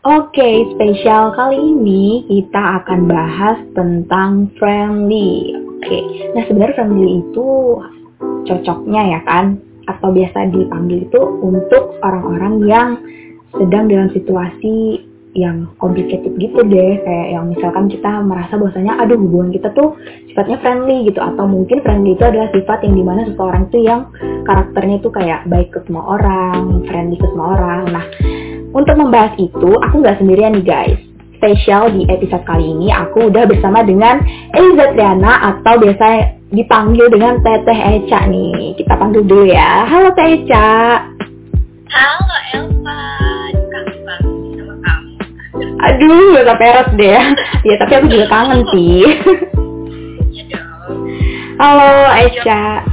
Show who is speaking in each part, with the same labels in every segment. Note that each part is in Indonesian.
Speaker 1: Oke, spesial kali ini kita akan bahas tentang friendly. Oke, nah sebenarnya friendly itu cocoknya ya kan, atau biasa dipanggil itu untuk orang-orang yang sedang dalam situasi yang complicated gitu deh. Kayak yang misalkan kita merasa bahwasanya aduh hubungan kita tuh sifatnya friendly gitu. Atau mungkin friendly itu adalah sifat yang di mana seseorang itu yang karakternya itu kayak baik ke semua orang friendly ke semua orang. Nah untuk membahas itu, aku nggak sendirian nih guys. Spesial di episode kali ini, aku udah bersama dengan Eliza Triana atau biasa dipanggil dengan Teteh Eca nih. Kita panggil dulu ya. Halo Teh Eca.
Speaker 2: Halo Elva, kangen banget sama kamu.
Speaker 1: Aduh, gak keperes deh. ya tapi aku juga kangen sih.
Speaker 2: Ya dong.
Speaker 1: Halo Eca.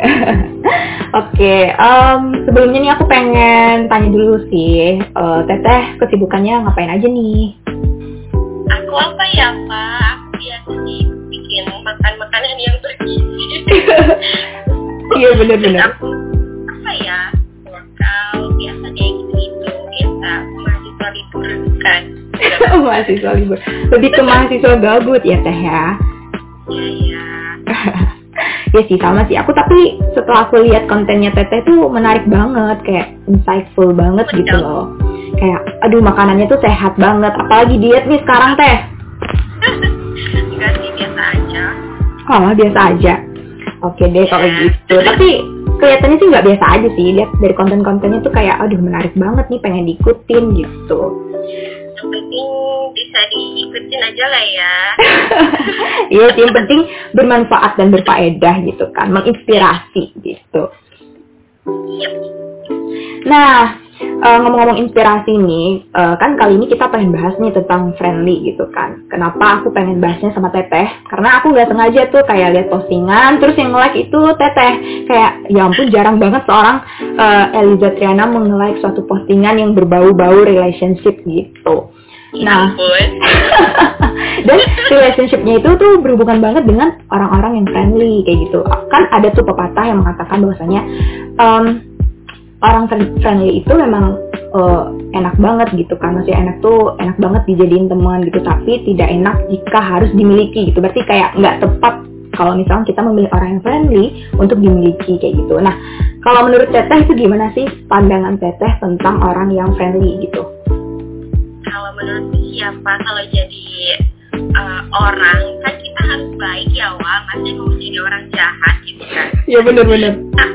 Speaker 1: Oke, em, sebelumnya nih aku pengen tanya dulu sih, eh, Teteh kesibukannya ngapain aja nih?
Speaker 2: Aku apa ya Pak? Aku biasa sih bikin makan makanan yang bergizi.
Speaker 1: Iya
Speaker 2: aku apa ya? Workout biasa deh gitu-gitu. Biasa mahasiswa libur kan.
Speaker 1: mahasiswa libur. Lebih ke mahasiswa gabut ya Teh ya?
Speaker 2: Ya ya.
Speaker 1: Ya sih sama sih. Aku tapi setelah aku lihat kontennya Teteh tuh menarik banget kayak insightful banget gitu loh. Kayak aduh makanannya tuh sehat banget. Apalagi diet nih sekarang Teh.
Speaker 2: Enggak sih biasa aja.
Speaker 1: oh biasa aja. Oke deh kalau
Speaker 2: Ya.
Speaker 1: gitu. Tapi kelihatannya sih nggak biasa aja sih. Lihat dari konten-kontennya tuh kayak aduh menarik banget nih pengen diikutin gitu.
Speaker 2: Yang penting bisa diikutin aja lah ya.
Speaker 1: Iya sih yang penting bermanfaat dan berfaedah gitu kan menginspirasi gitu
Speaker 2: Yep.
Speaker 1: Nah, eh, ngomong-ngomong inspirasi nih, eh, kan kali ini kita pengen bahas nih tentang friendly gitu kan. Kenapa aku pengen bahasnya sama Teteh? Karena aku nggak sengaja tuh kayak lihat postingan, terus yang like itu Teteh. Kayak, ya ampun jarang banget seorang eh, Eliza Triana meng-like suatu postingan yang berbau-bau relationship gitu.
Speaker 2: Ya
Speaker 1: Nah, dan relationshipnya itu tuh berhubungan banget dengan orang-orang yang friendly kayak gitu. Kan ada tuh pepatah yang mengatakan bahwasanya em, orang fri- friendly itu memang eh, enak banget gitu kan. Maksudnya enak tuh enak banget dijadiin teman gitu tapi tidak enak jika harus dimiliki gitu. Berarti kayak nggak tepat kalau misalnya kita memilih orang yang friendly untuk dimiliki kayak gitu. Nah kalau menurut Teteh itu gimana sih pandangan Teteh tentang orang yang friendly gitu
Speaker 2: kalau menurut siapa kalau jadi uh, orang. Kan kita harus baik ya Wak. Masih mau jadi orang jahat gitu kan.
Speaker 1: Ya bener-bener
Speaker 2: nah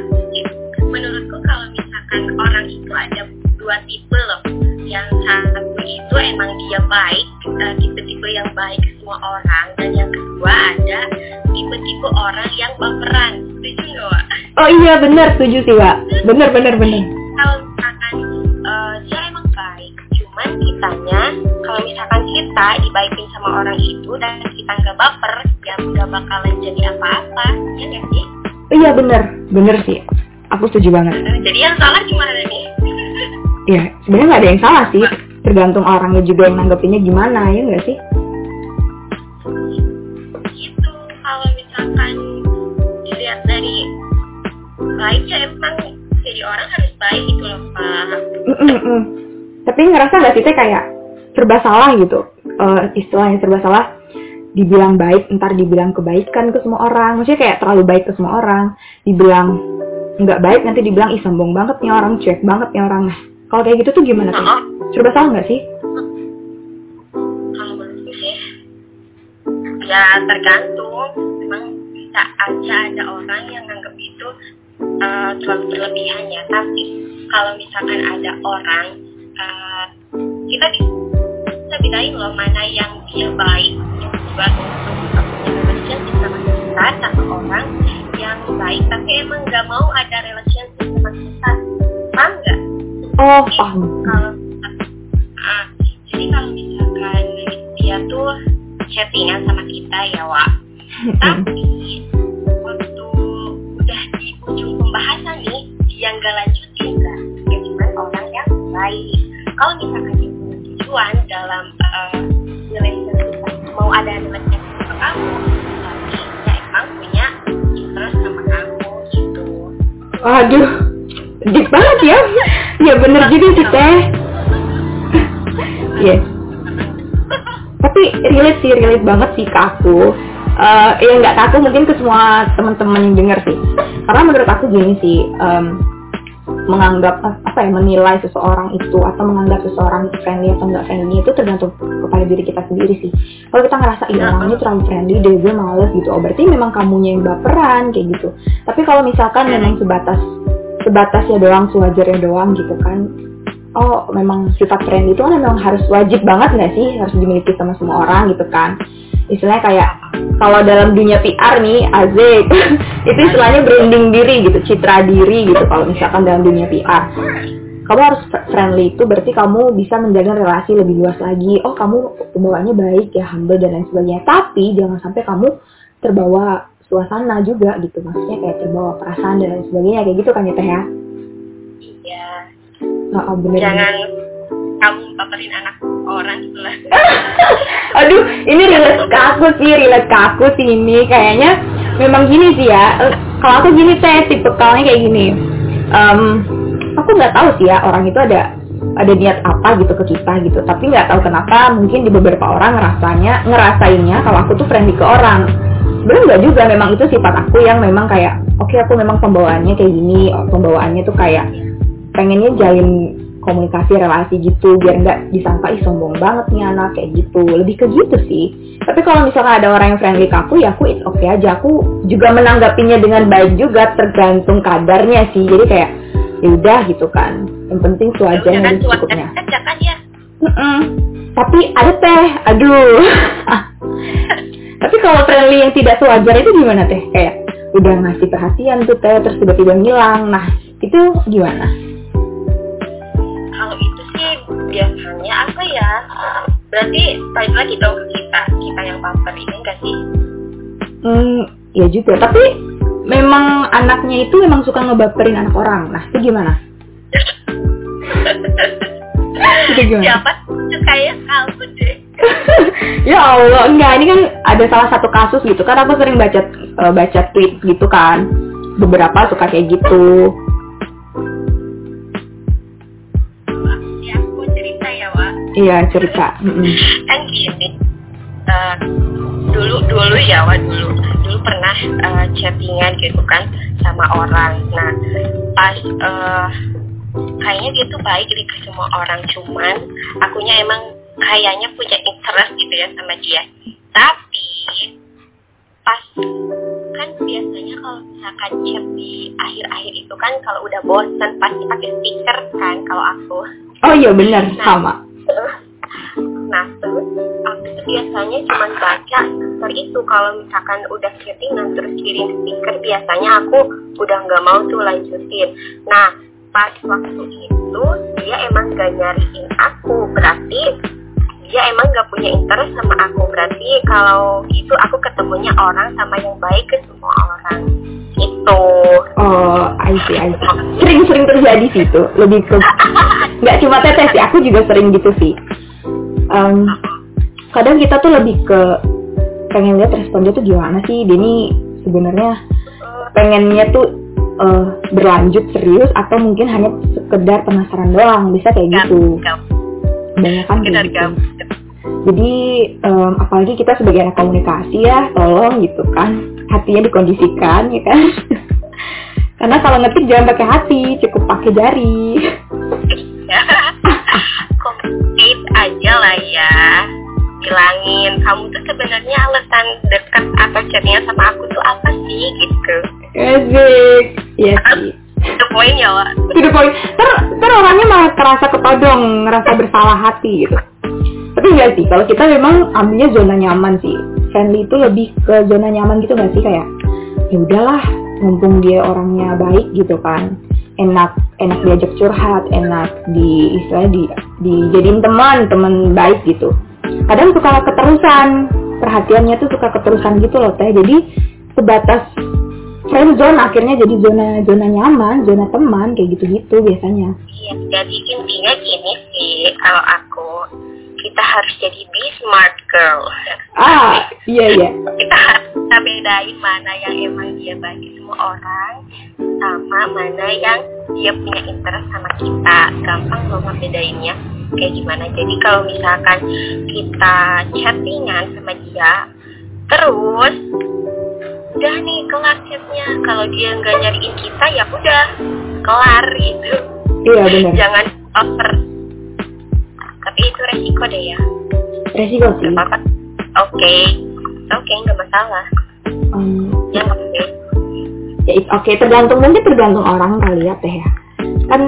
Speaker 2: menurutku kalau misalkan orang itu ada dua tipe loh. Yang satu itu emang dia baik uh, tipe-tipe yang baik ke semua orang. Dan yang kedua ada tipe-tipe orang yang baperan. Setuju nggak Wak?
Speaker 1: oh iya bener setuju sih Wak. Bener bener bener Iya bener, bener sih. Aku setuju banget.
Speaker 2: Jadi yang salah gimana nih
Speaker 1: Ya sebenarnya nggak ada yang salah sih. Tergantung orangnya juga yang nanggepinnya gimana ya nggak sih?
Speaker 2: gitu kalau misalkan dilihat dari baik ya emang jadi orang harus baik gitu loh pak
Speaker 1: Mm-mm-mm. Tapi ngerasa nggak sih teh kayak serba salah gitu? Eh, istilahnya serba salah. Dibilang baik, ntar dibilang kebaikan ke semua orang. Maksudnya kayak terlalu baik ke semua orang. Dibilang nggak baik, nanti dibilang ih sombong banget nih orang, cuek banget nih orang. Nah, kalau kayak gitu tuh gimana tuh? Serba salah nggak sih?
Speaker 2: kalau menurutku sih ya tergantung memang bisa aja ada orang yang nganggap itu eh, terlalu berlebihan ya tapi kalau misalkan ada orang eh, kita bisa bedain loh mana yang dia baik buat punya relationship sama kita sama orang yang baik tapi emang nggak mau ada relationship sama kita paham nggak
Speaker 1: Oh, paham.
Speaker 2: ah, jadi kalau misalkan dia tuh chattingan sama kita ya Wak tapi waktu udah di ujung pembahasan nih dia nggak lanjutin kan dia orang yang baik kalau misalkan tujuan dalam ada relationship sama kamu tapi dia emang punya interest sama kamu gitu
Speaker 1: Waduh, deep banget ya. Iya bener juga sih teh. Iya. Tapi relate sih, relate banget sih ke aku. Uh, ya nggak ke aku mungkin ke semua teman-teman yang denger sih. Karena menurut aku gini sih, um, menganggap apa ya menilai seseorang itu atau menganggap seseorang itu friendly atau enggak friendly itu tergantung kepada diri kita sendiri sih. Kalau kita ngerasa iya orang ini terlalu friendly deh gue males gitu. Oh berarti memang kamunya yang baperan kayak gitu. Tapi kalau misalkan memang sebatas sebatas ya doang sewajarnya doang gitu kan oh memang sifat friendly itu kan memang harus wajib banget nggak sih? Harus dimiliki sama semua orang gitu kan istilahnya kayak kalau dalam dunia PR nih Azik itu istilahnya branding diri gitu citra diri gitu kalau misalkan dalam dunia PR kamu harus friendly itu berarti kamu bisa menjaga relasi lebih luas lagi. Oh kamu pembawaannya baik ya humble dan lain sebagainya. Tapi jangan sampai kamu terbawa suasana juga gitu maksudnya kayak terbawa perasaan dan lain sebagainya. Kayak gitu kan ya teh ya?
Speaker 2: Iya.
Speaker 1: Oh, oh, bener
Speaker 2: jangan kamu paparin anak orang gitu lah.
Speaker 1: Aduh ini relate ke aku sih relate ke aku sih ini. Kayaknya memang gini sih ya. Eh, kalau aku gini teh tipe kalnya kayak gini. Um, aku nggak tahu sih ya orang itu ada ada niat apa gitu ke kita gitu. Tapi nggak tahu kenapa mungkin di beberapa orang ngerasanya ngerasainnya kalau aku tuh friendly ke orang. Sebenarnya nggak juga memang itu sifat aku yang memang kayak oke okay, aku memang pembawaannya kayak gini pembawaannya tuh kayak pengennya jalin komunikasi relasi gitu biar nggak disangka ih sombong banget nih anak kayak gitu. Lebih ke gitu sih. Tapi kalau misalnya ada orang yang friendly ke aku ya aku it's okay aja. Aku juga menanggapinya dengan baik juga tergantung kadarnya sih. Jadi kayak ya udah gitu kan. Yang penting sewajarnya dan cukupnya
Speaker 2: ya.
Speaker 1: tapi ada teh aduh. Tapi kalau friendly yang tidak sewajar itu gimana teh? Kayak udah ngasih perhatian tuh teh terus tiba-tiba ngilang. Nah itu gimana
Speaker 2: biasanya apa ya? Berarti balik lagi dong ke kita kita yang baper ini enggak sih?
Speaker 1: Hmm ya juga tapi memang anaknya itu memang suka ngebaperin anak orang. Nah itu gimana?
Speaker 2: Itu gimana? Siapa kayak kamu deh.
Speaker 1: Ya Allah enggak. Ini kan ada salah satu kasus gitu kan. Aku sering baca uh, baca tweet gitu kan. Beberapa suka kayak gitu Iya cerita.
Speaker 2: Kan gini, uh, dulu dulu ya wah dulu dulu pernah uh, chattingan gitu kan sama orang. Nah pas uh, kayaknya dia tuh baik di ke semua orang cuman akunya emang kayaknya punya interest gitu ya sama dia. Tapi pas kan biasanya kalau misalkan chat di akhir-akhir itu kan kalau udah bosen pasti pakai stiker kan kalau aku.
Speaker 1: Oh iya benar nah, sama
Speaker 2: biasanya cuma baca stiker itu. Kalau misalkan udah chattingan terus kirim stiker biasanya aku udah nggak mau tuh lanjutin. Nah pas waktu itu dia emang gak nyariin aku berarti dia emang gak punya interest sama aku. Berarti kalau itu aku ketemunya orang sama yang baik ke semua orang. Itu
Speaker 1: oh I see I see. Sering-sering terjadi sih itu lebih ke nggak cuma teteh sih aku juga sering gitu sih. Um, kadang kita tuh lebih ke pengen lihat respon dia tuh gimana sih? Dia ini sebenarnya pengennya tuh uh, berlanjut serius atau mungkin hanya sekedar penasaran doang? Bisa kayak gitu. banyak kan gitu. jadi um, apalagi kita sebagai anak komunikasi ya tolong gitu kan hatinya dikondisikan ya kan? Karena kalau ngetik jangan pakai hati cukup pakai jari.
Speaker 2: Communicate aja lah ya bilangin kamu tuh sebenarnya alasan dekat atau chatnya sama aku tuh apa sih? Gitu.
Speaker 1: Asik. Ya sih.
Speaker 2: the point ya Wak.
Speaker 1: To the point. Ter, ter orangnya malah terasa ketodong ngerasa bersalah hati gitu. Tapi enggak sih kalau kita memang ambilnya zona nyaman sih. Friendly itu lebih ke zona nyaman gitu gak sih kayak ya udahlah mumpung dia orangnya baik gitu kan. Enak enak diajak curhat enak di istilahnya di dijadiin teman teman baik gitu kadang suka keterusan. Perhatiannya tuh suka keterusan gitu loh teh. Jadi sebatas friend zone akhirnya jadi zona zona nyaman zona teman kayak gitu gitu biasanya.
Speaker 2: Iya jadi intinya gini sih kalau aku kita harus jadi be smart girl.
Speaker 1: Ah iya iya.
Speaker 2: Kita harus kita bedain mana yang emang dia bagi semua orang sama mana yang dia punya interest sama kita. Gampang loh ngebedainnya. Kayak gimana? Jadi kalau misalkan kita chattingan sama dia terus udah nih kelar chatnya. Kalau dia nggak nyariin kita ya udah kelar gitu.
Speaker 1: Iya benar.
Speaker 2: Jangan over. Tapi itu resiko deh ya.
Speaker 1: Resiko sih.
Speaker 2: Gak apa-apa oke oke nggak masalah.
Speaker 1: Um,
Speaker 2: ya nggak apa-apa
Speaker 1: ya oke tergantung mungkin tergantung orang kali ya teh ya. Kan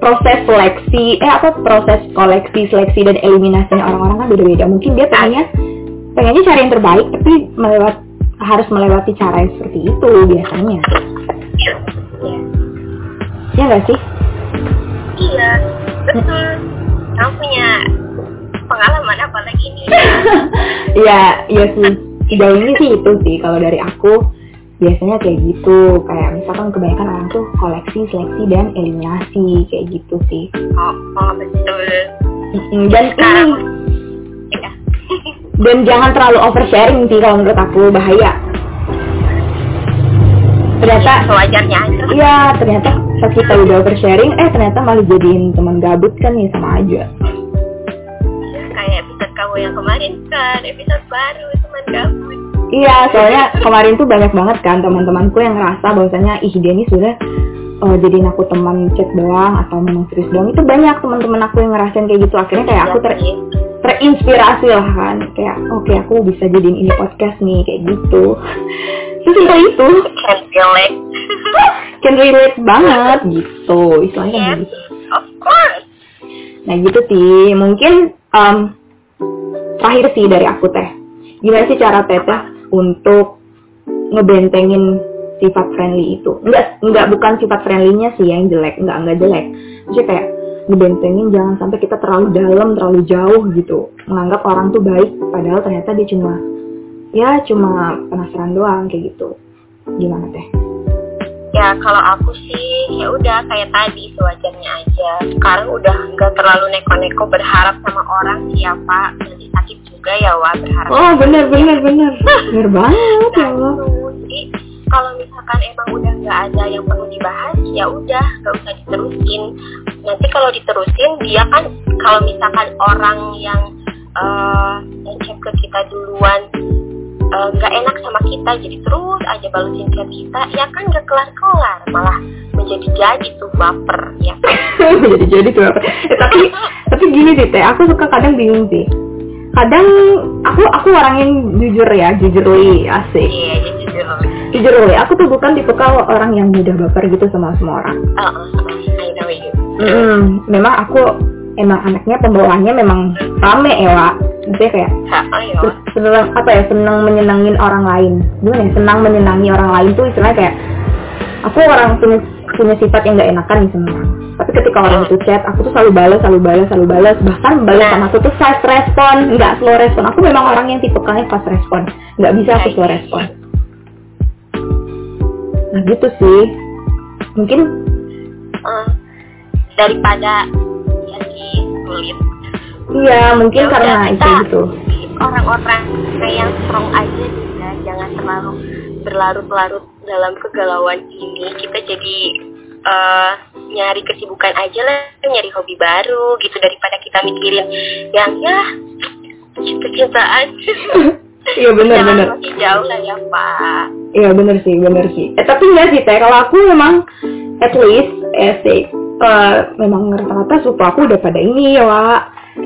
Speaker 1: proses seleksi eh apa proses koleksi seleksi dan eliminasinya orang-orang kan beda-beda. Mungkin dia pengennya pengennya cari yang terbaik tapi melewat harus melewati cara yang seperti itu biasanya.
Speaker 2: Ya.
Speaker 1: ya nggak sih?
Speaker 2: Iya, betul. Kamu punya pengalaman apa lagi nih?
Speaker 1: Iya, iya sih. Sejauh ini sih itu sih kalau dari aku biasanya kayak gitu. Kayak misalkan kebanyakan orang tuh koleksi, seleksi dan eliminasi kayak gitu sih.
Speaker 2: Oh, oh betul.
Speaker 1: Dan ini
Speaker 2: ya.
Speaker 1: dan jangan terlalu oversharing sih kalau menurut aku bahaya. Ternyata
Speaker 2: sewajarnya aja.
Speaker 1: Iya, ternyata pas kita udah oversharing, eh ternyata malah jadiin teman gabut kan ya sama aja.
Speaker 2: Kamu yang kemarin kan, episode baru teman gabut.
Speaker 1: Iya, soalnya kemarin tuh banyak banget kan teman-temanku yang ngerasa bahwasanya ih dia ini sudah eh, jadiin aku teman chat doang atau memang serius doang. Itu banyak teman-teman aku yang ngerasain kayak gitu. Akhirnya kayak aku ter
Speaker 2: Jadi,
Speaker 1: terinspirasi lah kan. Kayak oke aku bisa jadiin ini podcast nih kayak gitu. Sesimpel itu.
Speaker 2: can relate.
Speaker 1: Can relate banget gitu. Istilahnya
Speaker 2: yes,
Speaker 1: kayak gitu.
Speaker 2: of course.
Speaker 1: Nah gitu sih. Mungkin em, terakhir sih dari aku teh. Gimana sih cara teteh untuk ngebentengin sifat friendly itu? Enggak, enggak bukan sifat friendly-nya sih yang jelek, enggak enggak jelek. Jadi kayak ngebentengin jangan sampai kita terlalu dalam, terlalu jauh gitu. Menganggap orang tuh baik, padahal ternyata dia cuma ya cuma penasaran doang kayak gitu. Gimana teh?
Speaker 2: Ya kalau aku sih ya udah kayak tadi sewajarnya aja. Sekarang udah nggak terlalu neko-neko berharap sama orang siapa nanti sakit juga ya wah berharap.
Speaker 1: Oh bener bener bener, bener banget ya Allah.
Speaker 2: Jadi kalau misalkan emang udah nggak ada yang perlu dibahas, ya udah nggak usah diterusin. Nanti kalau diterusin dia kan kalau misalkan orang yang eh kita, jadi terus aja balesin chat kita, ya kan nggak kelar-kelar, malah menjadi jadi tuh baper, ya kan?
Speaker 1: jadi jadi tuh apa Eh, tapi tapi gini sih teh aku suka kadang bingung sih kadang aku aku orang yang jujur ya jujur li asik
Speaker 2: Iya, ya jujur.
Speaker 1: jujur li aku tuh bukan tipe kalau orang yang mudah baper gitu sama semua orang
Speaker 2: Oh, I know you.
Speaker 1: Mm, memang aku emang anaknya pembawaannya memang rame ya Wak. maksudnya kayak
Speaker 2: Ha,
Speaker 1: se- senang apa ya senang menyenangin orang lain. Gimana ya senang menyenangi orang lain tuh istilahnya kayak aku orang punya punya sifat yang gak enakan nih sama orang. Tapi ketika orang itu chat aku tuh selalu balas selalu balas selalu balas. Bahkan balas sama aku tuh fast respon nggak slow respon. Aku memang orang yang tipe kalian fast respon. Nggak bisa aku slow respon. Nah gitu sih. Mungkin
Speaker 2: Eh, daripada jadi sulit.
Speaker 1: Iya mungkin
Speaker 2: Ya
Speaker 1: karena
Speaker 2: udah,
Speaker 1: itu
Speaker 2: kita
Speaker 1: gitu
Speaker 2: orang-orang yang strong aja nih ya jangan terlalu berlarut-larut dalam kegalauan ini kita jadi eh, nyari kesibukan aja lah nyari hobi baru gitu daripada kita mikirin yang ya cinta-cintaan
Speaker 1: iya benar benar
Speaker 2: masih jauh lah ya pak
Speaker 1: Iya bener sih, bener sih. Eh tapi enggak sih teh, kalau aku memang at least eh eh, memang rata-rata suku aku udah pada ini ya Wak.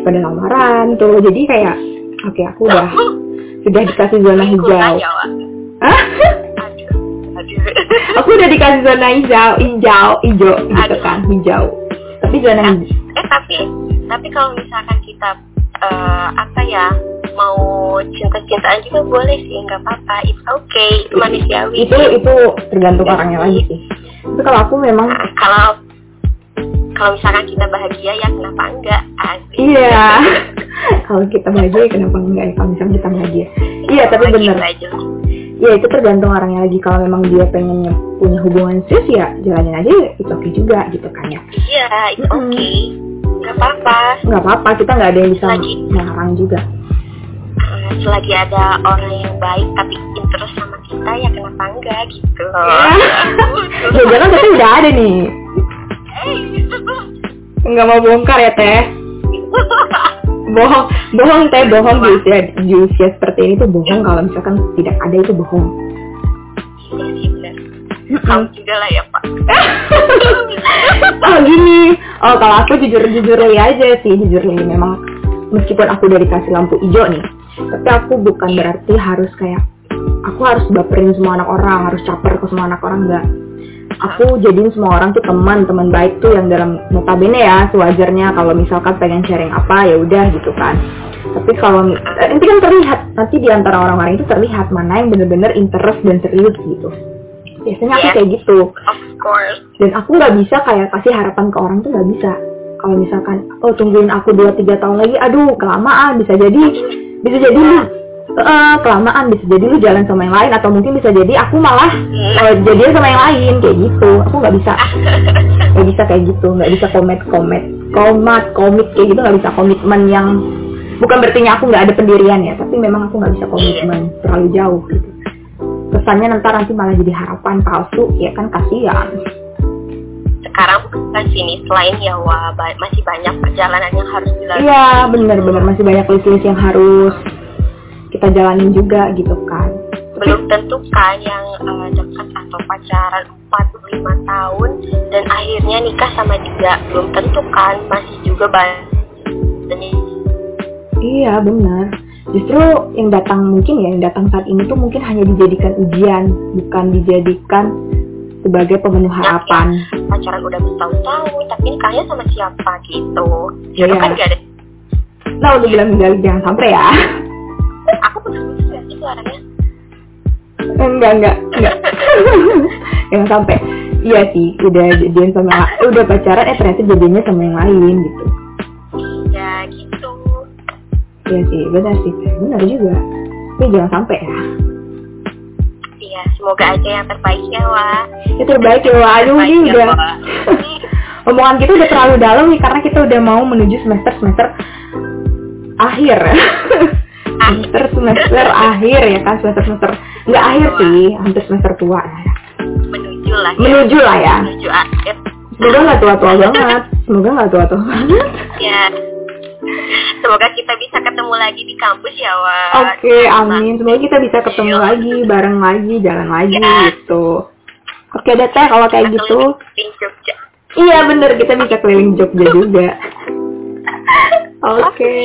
Speaker 1: pada lamaran tuh. Jadi kayak, oke aku udah sudah dikasih zona hijau.
Speaker 2: aduh
Speaker 1: aku udah dikasih zona hijau, hijau, hijau gitu kan, hijau. Tapi zona hijau.
Speaker 2: eh tapi tapi kalau misalkan kita eh, apa ya mau cinta-cintaan juga boleh sih nggak apa-apa it's okay itu manusiawi
Speaker 1: Itu itu tergantung orangnya lagi sih. Tapi kalau aku memang
Speaker 2: Nah, kalau kalau misalkan kita bahagia ya kenapa enggak Asik.
Speaker 1: Iya. kalau kita bahagia kenapa enggak ya kalau misalnya kita bahagia. Iya, tapi
Speaker 2: Gitu
Speaker 1: bener.
Speaker 2: aja.
Speaker 1: Ya itu tergantung orangnya lagi. Kalau memang dia pengennya punya hubungan serius ya jalanin aja itu oke juga gitu kan ya.
Speaker 2: iya it's
Speaker 1: Mm-mm.
Speaker 2: okay nggak apa-apa
Speaker 1: Nggak apa-apa kita nggak ada yang bisa
Speaker 2: Lagi.
Speaker 1: melarang juga.
Speaker 2: Eh, selagi ada orang yang baik tapi interest sama kita kita ya kenapa enggak gitu loh
Speaker 1: ya jangan tapi udah ada nih nggak mau bongkar ya teh bohong. Bohong teh. Bohong di usia di usia seperti ini tuh bohong. Kalau misalkan tidak ada itu bohong.
Speaker 2: Iya sih benar tahu juga lah ya pak.
Speaker 1: Oh gini oh kalau aku jujur jujur aja sih. Jujur li memang meskipun aku udah dikasih lampu hijau nih tapi aku bukan berarti harus kayak aku harus baperin semua anak orang harus caper ke semua anak orang enggak aku jadiin semua orang tuh teman teman baik tuh yang dalam notabene ya sewajarnya. Kalau misalkan pengen sharing apa ya udah gitu kan. Tapi kalau eh, nanti kan terlihat. Nanti di antara orang-orang itu terlihat mana yang bener-bener interest dan serius gitu. Biasanya aku
Speaker 2: Yes.
Speaker 1: kayak gitu.
Speaker 2: Of course.
Speaker 1: Dan aku nggak bisa kayak kasih harapan ke orang tuh nggak bisa. Kalau misalkan oh tungguin aku dua tiga tahun lagi aduh kelamaan bisa jadi bisa jadi lu eh, kelamaan bisa jadi lu jalan sama yang lain atau mungkin bisa jadi aku malah jadian sama yang lain kayak gitu. Aku nggak bisa. Nggak bisa kayak gitu. Nggak bisa komet komet komat komit kayak gitu. Nggak bisa komitmen yang bukan berarti aku nggak ada pendirian ya tapi memang aku nggak bisa komitmen terlalu jauh gitu. Kesannya nanti nanti malah jadi harapan palsu ya kan kasihan.
Speaker 2: Sekarang bukan sini selain Jawa ba- masih banyak perjalanan yang harus dilalui.
Speaker 1: Iya bener-bener. Masih banyak list-list yang harus kita jalanin juga gitu kan
Speaker 2: belum tentu kan yang eh, dekat atau pacaran 4-5 tahun dan akhirnya nikah sama dia belum tentu kan masih juga banyak
Speaker 1: Iya benar. Justru yang datang mungkin ya yang datang saat ini tuh mungkin hanya dijadikan ujian, bukan dijadikan sebagai pemenuh harapan.
Speaker 2: pacaran udah bertahun-tahun tapi nikahnya sama siapa gitu
Speaker 1: Iya.
Speaker 2: itu kan gak ada
Speaker 1: Nah udah bilang tinggal jangan sampai ya.
Speaker 2: Aku putus-putus gak sih suaranya
Speaker 1: enggak enggak enggak. jangan sampai. Iya sih udah jadian sama udah pacaran eh ternyata jadinya sama yang lain gitu.
Speaker 2: ya gitu
Speaker 1: Iya sih benar sih benar juga. Tapi jangan sampai ya.
Speaker 2: Iya, semoga aja yang terbaik ya, Wak.
Speaker 1: Ya terbaik ya Wak. Aduh ini
Speaker 2: ya,
Speaker 1: udah omongan kita udah terlalu dalam nih karena kita udah mau menuju semester semester akhir semester semester akhir ya kan semester semester nggak akhir sih hampir semester tua ya
Speaker 2: Menuju lah. ya.
Speaker 1: menuju lah ya
Speaker 2: Menuju akhir.
Speaker 1: semoga nggak tua tua banget semoga nggak tua tua banget
Speaker 2: Ya. Semoga kita bisa ketemu lagi di kampus ya, Wak.
Speaker 1: oke amin semoga kita bisa ketemu lagi bareng lagi jalan lagi
Speaker 2: Ya.
Speaker 1: gitu oke deh teh kalau kayak gitu
Speaker 2: Di Jogja.
Speaker 1: iya bener kita bisa keliling Jogja juga oke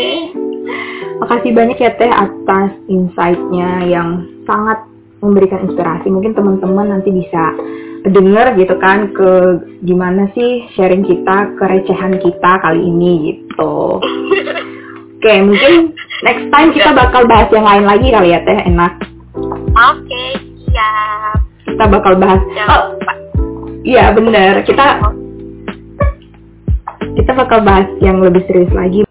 Speaker 1: Makasih banyak ya Teh atas insight-nya yang sangat memberikan inspirasi. Mungkin teman-teman nanti bisa dengar gitu kan ke gimana sih sharing kita, kerecehan kita kali ini gitu. Oke, mungkin next time kita bakal bahas yang lain lagi kali ya Teh, enak.
Speaker 2: Oke, siap.
Speaker 1: Kita bakal bahas. Oh, iya bener. Kita kita bakal bahas yang lebih serius lagi